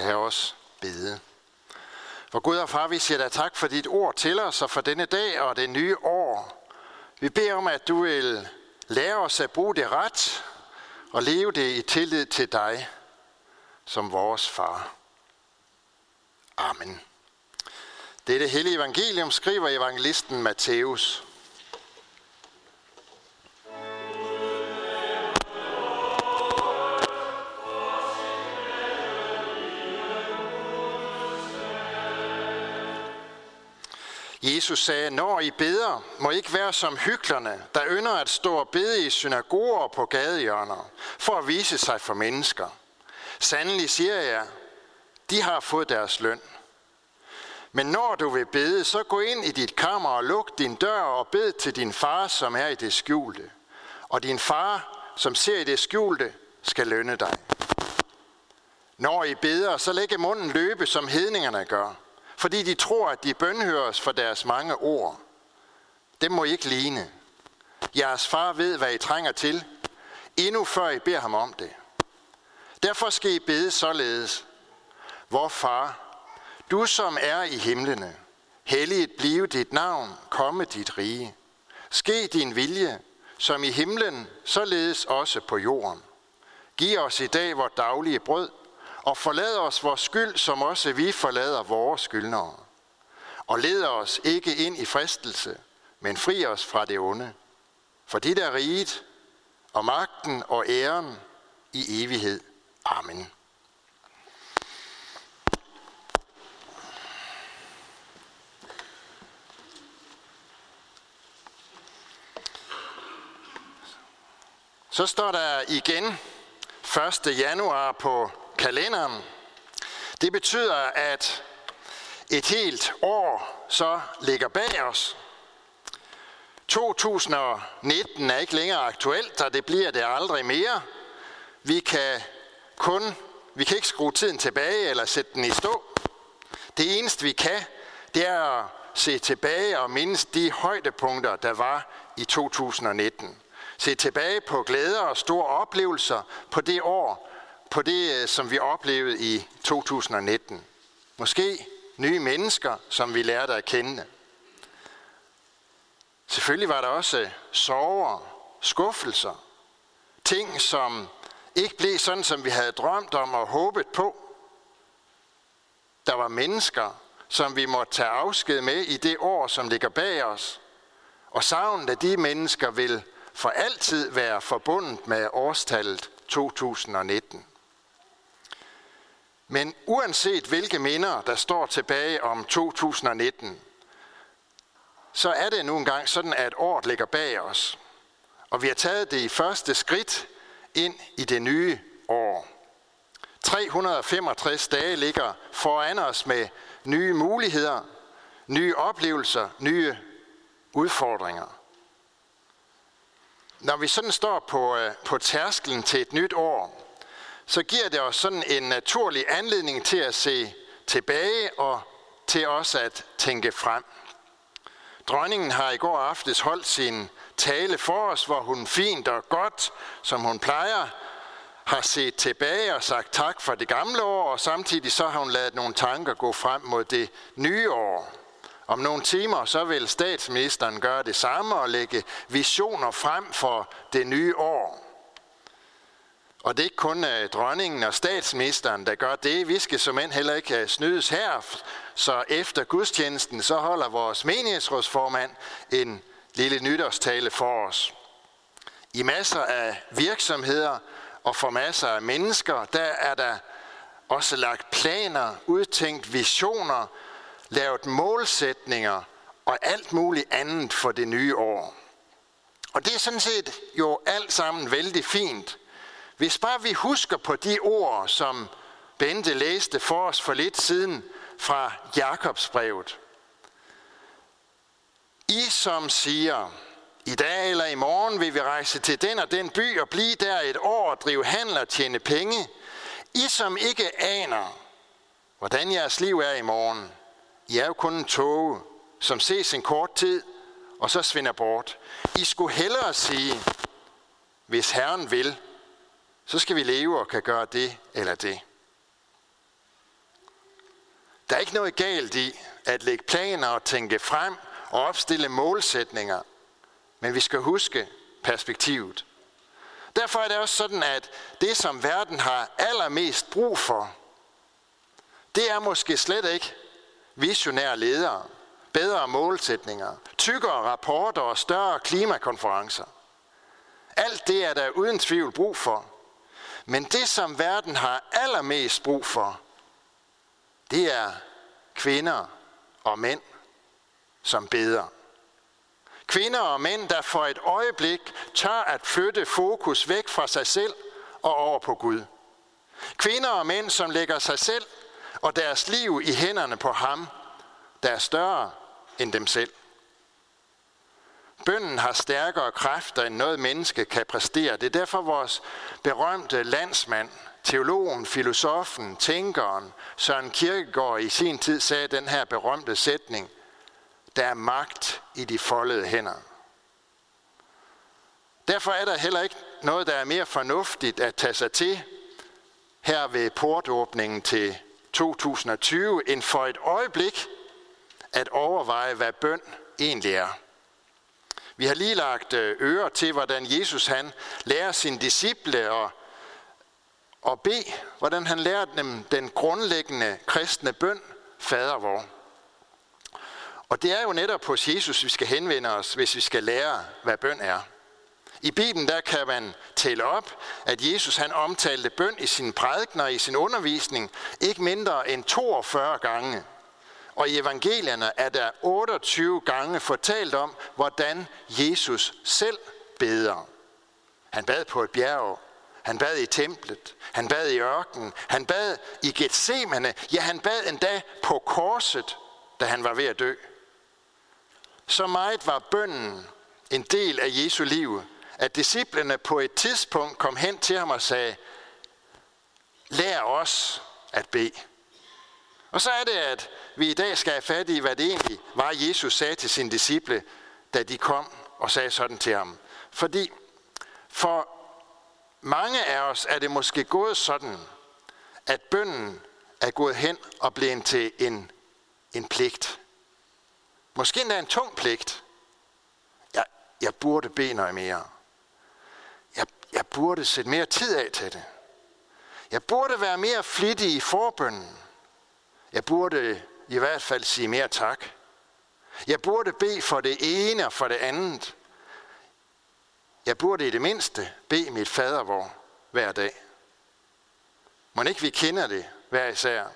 Lad os bede. For Gud og far, vi siger dig tak for dit ord til os og for denne dag og det nye år. Vi beder om, at du vil lære os at bruge det ret og leve det i tillid til dig som vores far. Amen. Det er det hellige evangelium, skriver evangelisten Matthæus. Jesus sagde, når I beder, må I ikke være som hyklerne, der ynder at stå og bede i synagoger og på gadehjørner, for at vise sig for mennesker. Sandelig siger jeg, de har fået deres løn. Men når du vil bede, så gå ind i dit kammer og luk din dør og bed til din far, som er i det skjulte. Og din far, som ser i det skjulte, skal lønne dig. Når I beder, så læg munden løbe, som hedningerne gør – fordi de tror, at de bønhøres for deres mange ord. Det må I ikke ligne. Jeres far ved, hvad I trænger til, endnu før I beder ham om det. Derfor skal I bede således. Vor far, du som er i himlene, helliget blive dit navn, komme dit rige. Ske din vilje, som i himlen, således også på jorden. Giv os i dag vores daglige brød, og forlad os vores skyld, som også vi forlader vores skyldnere. Og led os ikke ind i fristelse, men fri os fra det onde. For dit er riget, og magten og æren i evighed. Amen. Så står der igen 1. januar på kalenderen. Det betyder, at et helt år så ligger bag os. 2019 er ikke længere aktuelt, og det bliver det aldrig mere. Vi kan kun, vi kan ikke skrue tiden tilbage eller sætte den i stå. Det eneste vi kan, det er at se tilbage og mindes de højdepunkter, der var i 2019. Se tilbage på glæder og store oplevelser på det år, på det, øh, som vi oplevede i 2019. Måske nye mennesker, som vi lærte at kende. Selvfølgelig var der også øh, sorger, skuffelser, ting, som ikke blev sådan, som vi havde drømt om og håbet på. Der var mennesker, som vi måtte tage afsked med i det år, som ligger bag os. Og savnet af de mennesker vil for altid være forbundet med årstallet 2019. Men uanset hvilke minder, der står tilbage om 2019, så er det nu engang sådan, at året ligger bag os. Og vi har taget det første skridt ind i det nye år. 365 dage ligger foran os med nye muligheder, nye oplevelser, nye udfordringer. Når vi sådan står på, øh, på tærsklen til et nyt år, så giver det os sådan en naturlig anledning til at se tilbage og til også at tænke frem. Dronningen har i går aftes holdt sin tale for os, hvor hun fint og godt, som hun plejer, har set tilbage og sagt tak for det gamle år, og samtidig så har hun lavet nogle tanker gå frem mod det nye år. Om nogle timer så vil statsministeren gøre det samme og lægge visioner frem for det nye år. Og det er ikke kun øh, dronningen og statsministeren, der gør det. Vi skal som end heller ikke øh, snydes her. Så efter gudstjenesten, så holder vores menighedsrådsformand en lille nytårstale for os. I masser af virksomheder og for masser af mennesker, der er der også lagt planer, udtænkt visioner, lavet målsætninger og alt muligt andet for det nye år. Og det er sådan set jo alt sammen vældig fint. Hvis bare vi husker på de ord, som Bente læste for os for lidt siden fra Jakobsbrevet. I som siger, i dag eller i morgen vil vi rejse til den og den by og blive der et år og drive handel og tjene penge. I som ikke aner, hvordan jeres liv er i morgen. I er jo kun en tåge, som ses en kort tid, og så svinder bort. I skulle hellere sige, hvis Herren vil, så skal vi leve og kan gøre det eller det. Der er ikke noget galt i at lægge planer og tænke frem og opstille målsætninger. Men vi skal huske perspektivet. Derfor er det også sådan, at det, som verden har allermest brug for, det er måske slet ikke visionære ledere, bedre målsætninger, tykkere rapporter og større klimakonferencer. Alt det er der uden tvivl brug for. Men det, som verden har allermest brug for, det er kvinder og mænd, som beder. Kvinder og mænd, der for et øjeblik tør at flytte fokus væk fra sig selv og over på Gud. Kvinder og mænd, som lægger sig selv og deres liv i hænderne på ham, der er større end dem selv. Bønden har stærkere kræfter, end noget menneske kan præstere. Det er derfor vores berømte landsmand, teologen, filosofen, tænkeren Søren Kierkegaard i sin tid sagde den her berømte sætning. Der er magt i de foldede hænder. Derfor er der heller ikke noget, der er mere fornuftigt at tage sig til her ved portåbningen til 2020, end for et øjeblik at overveje, hvad bøn egentlig er. Vi har lige lagt øh, øre til, hvordan Jesus han lærer sine disciple og, og bede, hvordan han lærer dem den grundlæggende kristne bøn, Fader vor. Og det er jo netop hos Jesus, vi skal henvende os, hvis vi skal lære, hvad bøn er. I Bibelen der kan man tælle op, at Jesus han omtalte bøn i sin prædikner og i sin undervisning ikke mindre end 42 gange. Og i evangelierne er der 28 gange fortalt om, hvordan Jesus selv beder. Han bad på et bjerg, han bad i templet, han bad i ørkenen, han bad i Gethsemane, ja han bad endda på korset, da han var ved at dø. Så meget var bønnen en del af Jesu liv, at disciplene på et tidspunkt kom hen til ham og sagde, lær os at bede. Og så er det, at vi i dag skal have fat i, hvad det egentlig var, Jesus sagde til sine disciple, da de kom og sagde sådan til ham. Fordi for mange af os er det måske gået sådan, at bønden er gået hen og blevet til en, en pligt. Måske endda en tung pligt. Jeg, jeg burde bede noget mere. Jeg, jeg burde sætte mere tid af til det. Jeg burde være mere flittig i forbønden. Jeg burde øh, i hvert fald sige mere tak. Jeg burde bede for det ene og for det andet. Jeg burde i det mindste bede mit fadervor hver dag. Må ikke vi kender det hver især.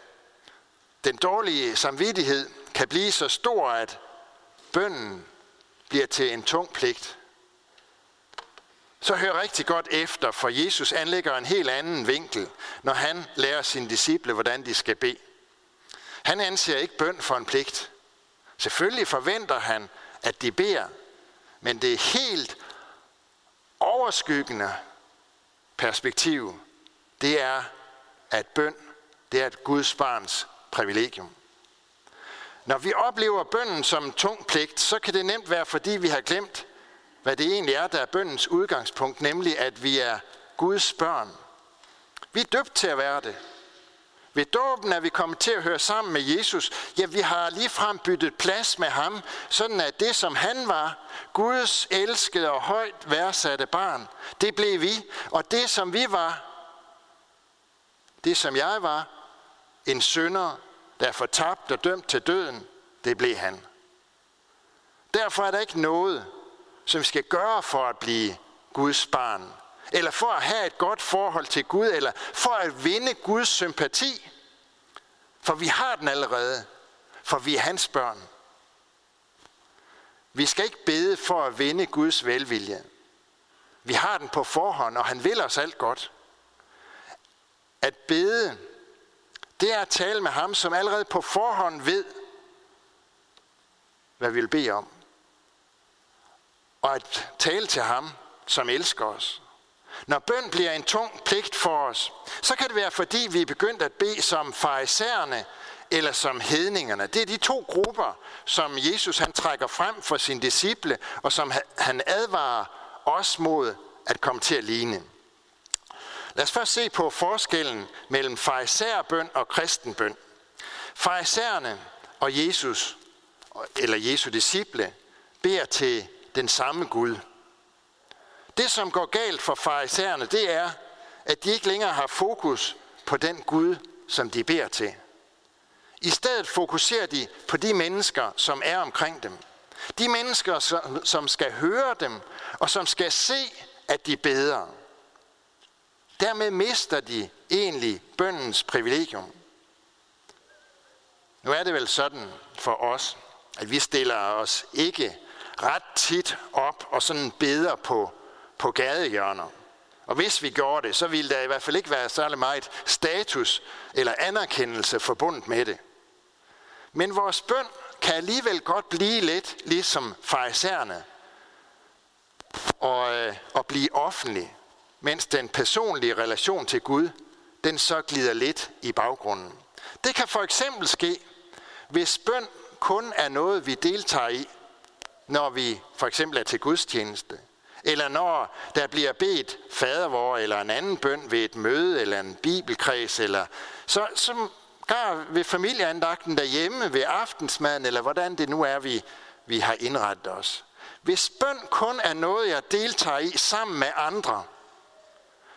Den dårlige samvittighed kan blive så stor, at bønden bliver til en tung pligt. Så hør rigtig godt efter, for Jesus anlægger en helt anden vinkel, når han lærer sine disciple, hvordan de skal bede. Han anser ikke bøn for en pligt. Selvfølgelig forventer han, at de beder, men det er helt overskyggende perspektiv, det er, at bøn, det er et Guds barns privilegium. Når vi oplever bønnen som en tung pligt, så kan det nemt være, fordi vi har glemt, hvad det egentlig er, der er bøndens udgangspunkt, nemlig at vi er Guds børn. Vi er døbt til at være det. Ved dåben er vi kommet til at høre sammen med Jesus. Ja, vi har ligefrem byttet plads med ham, sådan at det, som han var, Guds elskede og højt værdsatte barn, det blev vi. Og det, som vi var, det, som jeg var, en sønder, der er fortabt og dømt til døden, det blev han. Derfor er der ikke noget, som vi skal gøre for at blive Guds barn eller for at have et godt forhold til Gud, eller for at vinde Guds sympati. For vi har den allerede, for vi er hans børn. Vi skal ikke bede for at vinde Guds velvilje. Vi har den på forhånd, og han vil os alt godt. At bede, det er at tale med ham, som allerede på forhånd ved, hvad vi vil bede om. Og at tale til ham, som elsker os. Når bøn bliver en tung pligt for os, så kan det være, fordi vi er begyndt at bede som farisæerne eller som hedningerne. Det er de to grupper, som Jesus han trækker frem for sine disciple, og som han advarer os mod at komme til at ligne. Lad os først se på forskellen mellem farisæerbøn og kristenbøn. Farisæerne og Jesus, eller Jesu disciple, beder til den samme Gud. Det, som går galt for farisæerne, det er, at de ikke længere har fokus på den Gud, som de beder til. I stedet fokuserer de på de mennesker, som er omkring dem. De mennesker, som skal høre dem, og som skal se, at de beder. Dermed mister de egentlig bøndens privilegium. Nu er det vel sådan for os, at vi stiller os ikke ret tit op og sådan beder på, på gadehjørner. Og hvis vi gjorde det, så ville der i hvert fald ikke være særlig meget status eller anerkendelse forbundet med det. Men vores bøn kan alligevel godt blive lidt ligesom farisæerne og, øh, og blive offentlig, mens den personlige relation til Gud, den så glider lidt i baggrunden. Det kan for eksempel ske, hvis bøn kun er noget, vi deltager i, når vi for eksempel er til gudstjeneste, eller når der bliver bedt fadervor eller en anden bøn ved et møde eller en bibelkreds, eller så, så gør ved familieandagten derhjemme, ved aftensmaden, eller hvordan det nu er, vi, vi har indrettet os. Hvis bøn kun er noget, jeg deltager i sammen med andre,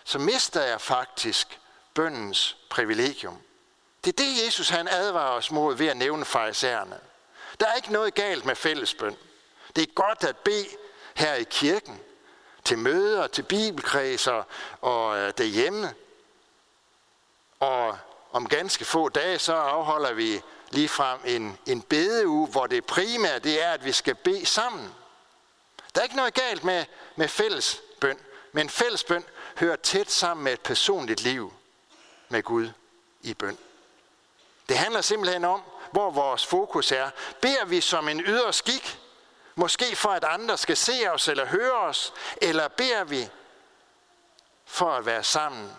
så mister jeg faktisk bøndens privilegium. Det er det, Jesus han advarer os mod ved at nævne farisæerne. Der er ikke noget galt med fællesbøn. Det er godt at bede her i kirken, til møder, til bibelkredser og øh, derhjemme. Og om ganske få dage, så afholder vi lige frem en, en bedeuge, hvor det primære det er, at vi skal bede sammen. Der er ikke noget galt med, med fællesbøn, men fællesbøn hører tæt sammen med et personligt liv med Gud i bøn. Det handler simpelthen om, hvor vores fokus er. Beder vi som en ydre skik, måske for at andre skal se os eller høre os, eller beder vi for at være sammen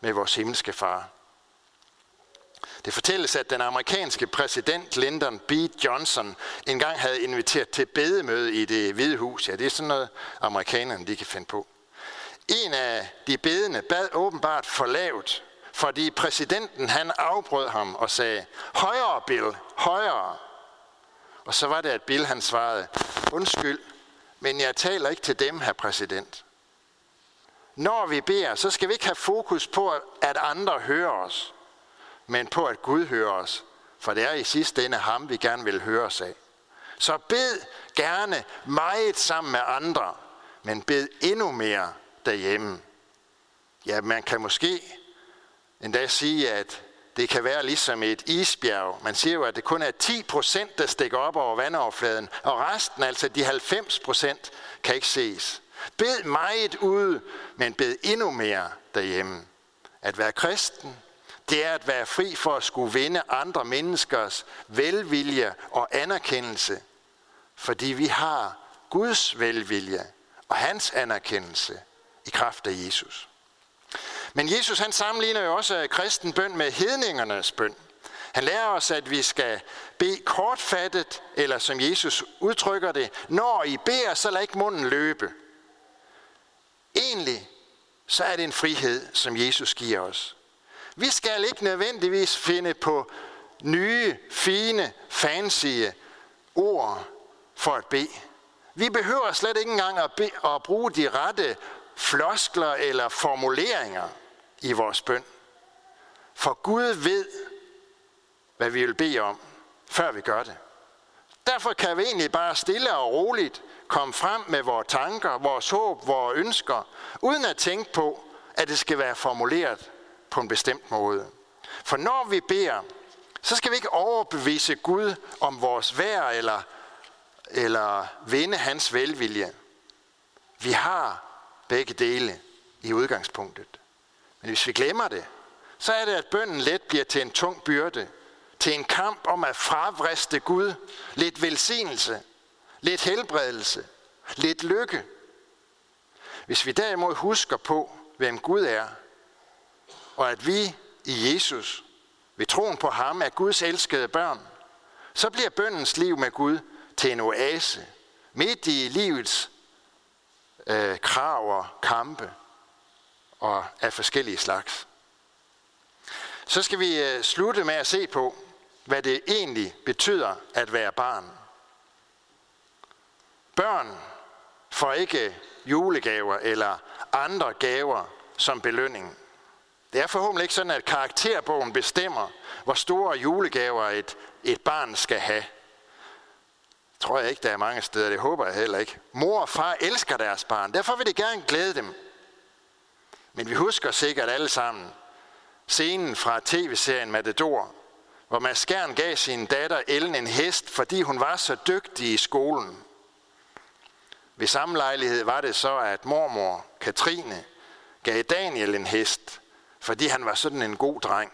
med vores himmelske far. Det fortælles, at den amerikanske præsident Lyndon B. Johnson engang havde inviteret til bedemøde i det hvide hus. Ja, det er sådan noget, amerikanerne de kan finde på. En af de bedende bad åbenbart for lavt, fordi præsidenten han afbrød ham og sagde, højere Bill, højere. Og så var det, at Bill han svarede, undskyld, men jeg taler ikke til dem, herr præsident. Når vi beder, så skal vi ikke have fokus på, at andre hører os, men på, at Gud hører os. For det er i sidste ende ham, vi gerne vil høre os af. Så bed gerne meget sammen med andre, men bed endnu mere derhjemme. Ja, man kan måske endda sige, at det kan være ligesom et isbjerg. Man siger jo, at det kun er 10 procent, der stikker op over vandoverfladen, og resten, altså de 90 procent, kan ikke ses. Bed meget ude, men bed endnu mere derhjemme. At være kristen, det er at være fri for at skulle vinde andre menneskers velvilje og anerkendelse, fordi vi har Guds velvilje og hans anerkendelse i kraft af Jesus. Men Jesus han sammenligner jo også kristen bøn med hedningernes bøn. Han lærer os, at vi skal bede kortfattet, eller som Jesus udtrykker det, når I beder, så lad ikke munden løbe. Egentlig så er det en frihed, som Jesus giver os. Vi skal ikke nødvendigvis finde på nye, fine, fancy ord for at bede. Vi behøver slet ikke engang at, be, at bruge de rette floskler eller formuleringer i vores bøn. For Gud ved, hvad vi vil bede om, før vi gør det. Derfor kan vi egentlig bare stille og roligt komme frem med vores tanker, vores håb, vores ønsker, uden at tænke på, at det skal være formuleret på en bestemt måde. For når vi beder, så skal vi ikke overbevise Gud om vores værd eller, eller vinde hans velvilje. Vi har begge dele i udgangspunktet. Men hvis vi glemmer det, så er det, at bønden let bliver til en tung byrde, til en kamp om at fravriste Gud, lidt velsignelse, lidt helbredelse, lidt lykke. Hvis vi derimod husker på, hvem Gud er, og at vi i Jesus, ved troen på ham, er Guds elskede børn, så bliver bøndens liv med Gud til en oase, midt i livets øh, krav og kampe og af forskellige slags. Så skal vi øh, slutte med at se på, hvad det egentlig betyder at være barn. Børn får ikke julegaver eller andre gaver som belønning. Det er forhåbentlig ikke sådan, at karakterbogen bestemmer, hvor store julegaver et, et barn skal have. Det tror jeg ikke, der er mange steder. Det håber jeg heller ikke. Mor og far elsker deres barn. Derfor vil de gerne glæde dem. Men vi husker sikkert alle sammen scenen fra tv-serien Matador, hvor Mads Skjern gav sin datter Ellen en hest, fordi hun var så dygtig i skolen. Ved samme lejlighed var det så, at mormor Katrine gav Daniel en hest, fordi han var sådan en god dreng.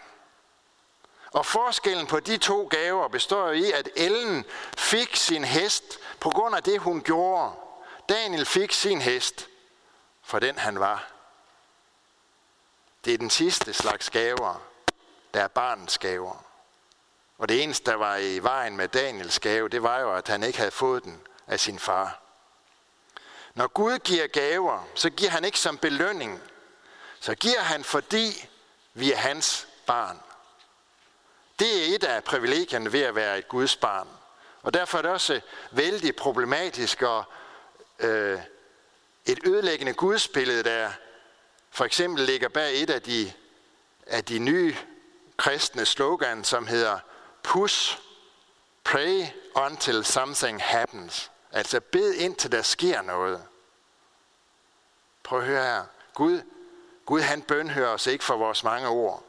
Og forskellen på de to gaver består i, at Ellen fik sin hest på grund af det, hun gjorde. Daniel fik sin hest for den, han var. Det er den sidste slags gaver, der er barnets gaver. Og det eneste, der var i vejen med Daniels gave, det var jo, at han ikke havde fået den af sin far. Når Gud giver gaver, så giver han ikke som belønning. Så giver han, fordi vi er hans barn. Det er et af privilegierne ved at være et Guds barn. Og derfor er det også vældig problematisk og øh, et ødelæggende gudsbillede, der for eksempel ligger bag et af de, af de nye kristne slogan, som hedder Push, pray until something happens. Altså bed indtil der sker noget. Prøv at høre her. Gud, Gud han bønhører os ikke for vores mange ord.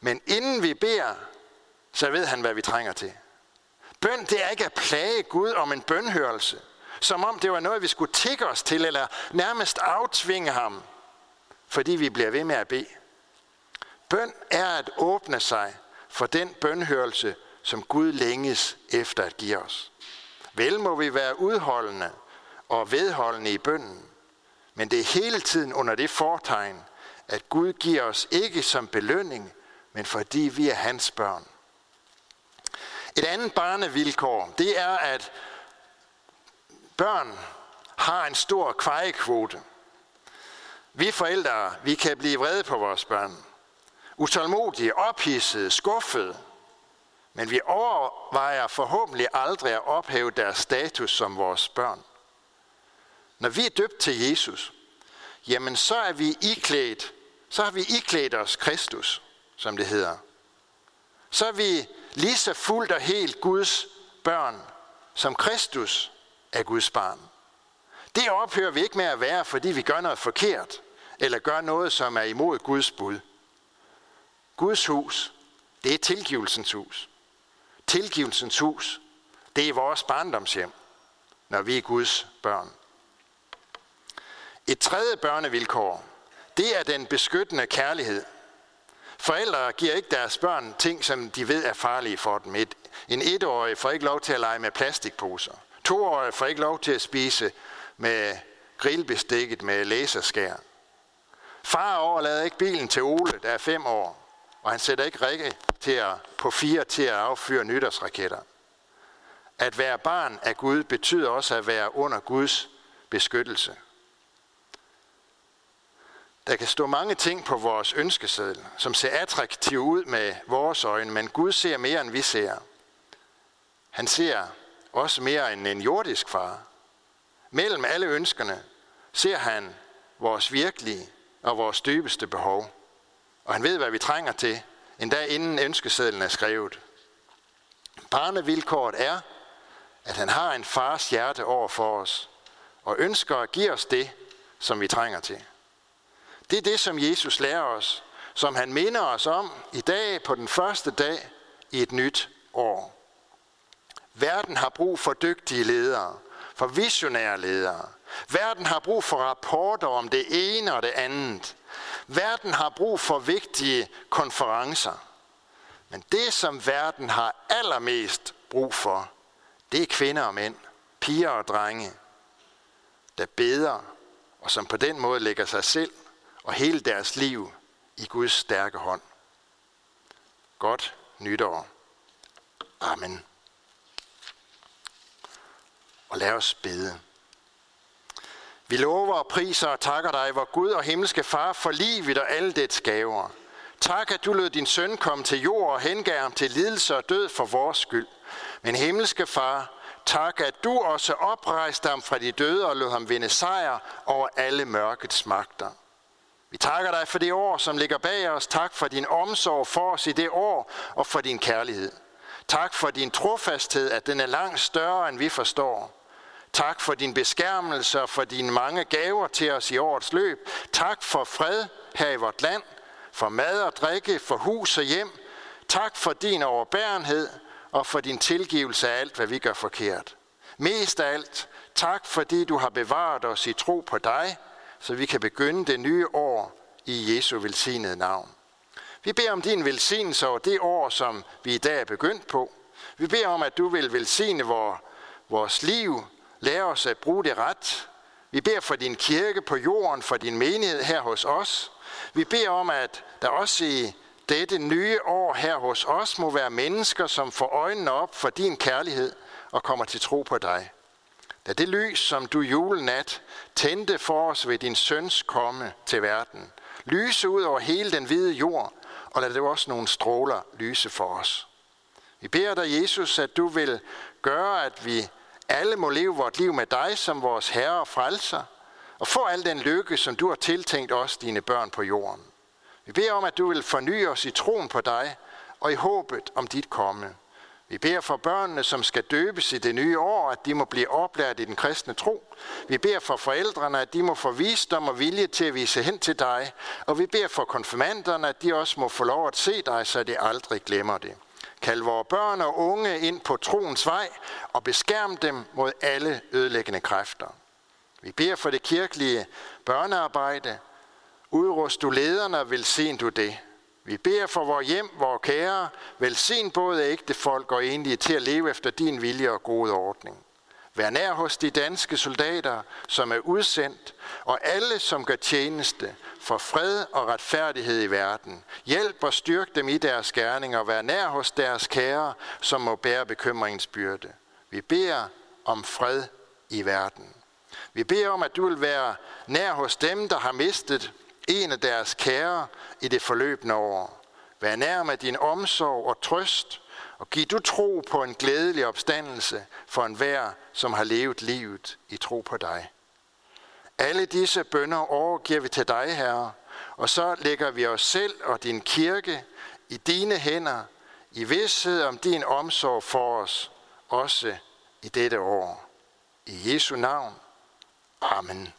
Men inden vi beder, så ved han, hvad vi trænger til. Bøn, det er ikke at plage Gud om en bønhørelse. Som om det var noget, vi skulle tikke os til, eller nærmest aftvinge ham, fordi vi bliver ved med at bede. Bøn er at åbne sig for den bønhørelse, som Gud længes efter at give os. Vel må vi være udholdende og vedholdende i bønnen, men det er hele tiden under det fortegn, at Gud giver os ikke som belønning, men fordi vi er hans børn. Et andet barnevilkår, det er, at børn har en stor kvejekvote. Vi forældre, vi kan blive vrede på vores børn. Utålmodige, ophidsede, skuffede. Men vi overvejer forhåbentlig aldrig at ophæve deres status som vores børn. Når vi er døbt til Jesus, jamen så er vi iklædt, så har vi iklædt os Kristus, som det hedder. Så er vi lige så fuldt og helt Guds børn, som Kristus er Guds barn. Det ophører vi ikke med at være, fordi vi gør noget forkert, eller gør noget, som er imod Guds bud. Guds hus, det er tilgivelsens hus. Tilgivelsens hus, det er vores barndomshjem, når vi er Guds børn. Et tredje børnevilkår, det er den beskyttende kærlighed. Forældre giver ikke deres børn ting, som de ved er farlige for dem. Et, en etårig får ikke lov til at lege med plastikposer. Toårige får ikke lov til at spise med grillbestikket med laserskær. Far overlader ikke bilen til Ole, der er fem år, og han sætter ikke Rikke til at, på fire til at affyre nytårsraketter. At være barn af Gud betyder også at være under Guds beskyttelse. Der kan stå mange ting på vores ønskeseddel, som ser attraktive ud med vores øjne, men Gud ser mere, end vi ser. Han ser også mere end en jordisk far. Mellem alle ønskerne ser han vores virkelige og vores dybeste behov. Og han ved, hvad vi trænger til, endda inden ønskesedlen er skrevet. Barnevilkåret er, at han har en fars hjerte over for os, og ønsker at give os det, som vi trænger til. Det er det, som Jesus lærer os, som han minder os om i dag på den første dag i et nyt år. Verden har brug for dygtige ledere, for visionære ledere. Verden har brug for rapporter om det ene og det andet. Verden har brug for vigtige konferencer. Men det, som verden har allermest brug for, det er kvinder og mænd, piger og drenge, der beder, og som på den måde lægger sig selv og hele deres liv i Guds stærke hånd. Godt nytår. Amen. Og lad os bede. Vi lover og priser og takker dig, hvor Gud og himmelske Far, for livet og alle dets gaver. Tak, at du lod din søn komme til jord og hengav ham til lidelse og død for vores skyld. Men himmelske far, tak, at du også oprejste ham fra de døde og lod ham vinde sejr over alle mørkets magter. Vi takker dig for det år, som ligger bag os. Tak for din omsorg for os i det år og for din kærlighed. Tak for din trofasthed, at den er langt større, end vi forstår. Tak for din beskærmelse og for dine mange gaver til os i årets løb. Tak for fred her i vort land, for mad og drikke, for hus og hjem. Tak for din overbærenhed og for din tilgivelse af alt, hvad vi gør forkert. Mest af alt, tak fordi du har bevaret os i tro på dig, så vi kan begynde det nye år i Jesu velsignede navn. Vi beder om din velsignelse over det år, som vi i dag er begyndt på. Vi beder om, at du vil velsigne vores liv, Lær os at bruge det ret. Vi beder for din kirke på jorden, for din menighed her hos os. Vi beder om, at der også i dette nye år her hos os må være mennesker, som får øjnene op for din kærlighed og kommer til tro på dig. Da det lys, som du julenat tændte for os ved din søns komme til verden, lyse ud over hele den hvide jord, og lad det også nogle stråler lyse for os. Vi beder dig, Jesus, at du vil gøre, at vi alle må leve vort liv med dig som vores herre og frelser, og få al den lykke, som du har tiltænkt os, dine børn på jorden. Vi beder om, at du vil forny os i troen på dig og i håbet om dit komme. Vi beder for børnene, som skal døbes i det nye år, at de må blive oplært i den kristne tro. Vi beder for forældrene, at de må få visdom og vilje til at vise hen til dig. Og vi beder for konfirmanderne, at de også må få lov at se dig, så de aldrig glemmer det. Kald vores børn og unge ind på troens vej og beskærm dem mod alle ødelæggende kræfter. Vi beder for det kirkelige børnearbejde. Udrust du lederne velsign du det. Vi beder for vores hjem, vores kære, velsign både ægte folk og enlige til at leve efter din vilje og gode ordning. Vær nær hos de danske soldater, som er udsendt, og alle, som gør tjeneste for fred og retfærdighed i verden. Hjælp og styrk dem i deres gerninger, og vær nær hos deres kære, som må bære bekymringens byrde. Vi beder om fred i verden. Vi beder om, at du vil være nær hos dem, der har mistet en af deres kære i det forløbende år. Vær nær med din omsorg og trøst, og giv du tro på en glædelig opstandelse for enhver, som har levet livet i tro på dig. Alle disse bønder overgiver vi til dig, Herre, og så lægger vi os selv og din kirke i dine hænder, i vidsthed om din omsorg for os, også i dette år. I Jesu navn. Amen.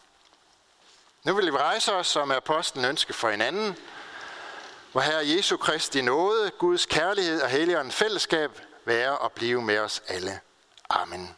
Nu vil vi rejse os, som apostlen ønsker for hinanden, hvor Herre Jesu Kristi nåde, Guds kærlighed og Helligåndens fællesskab være og blive med os alle. Amen.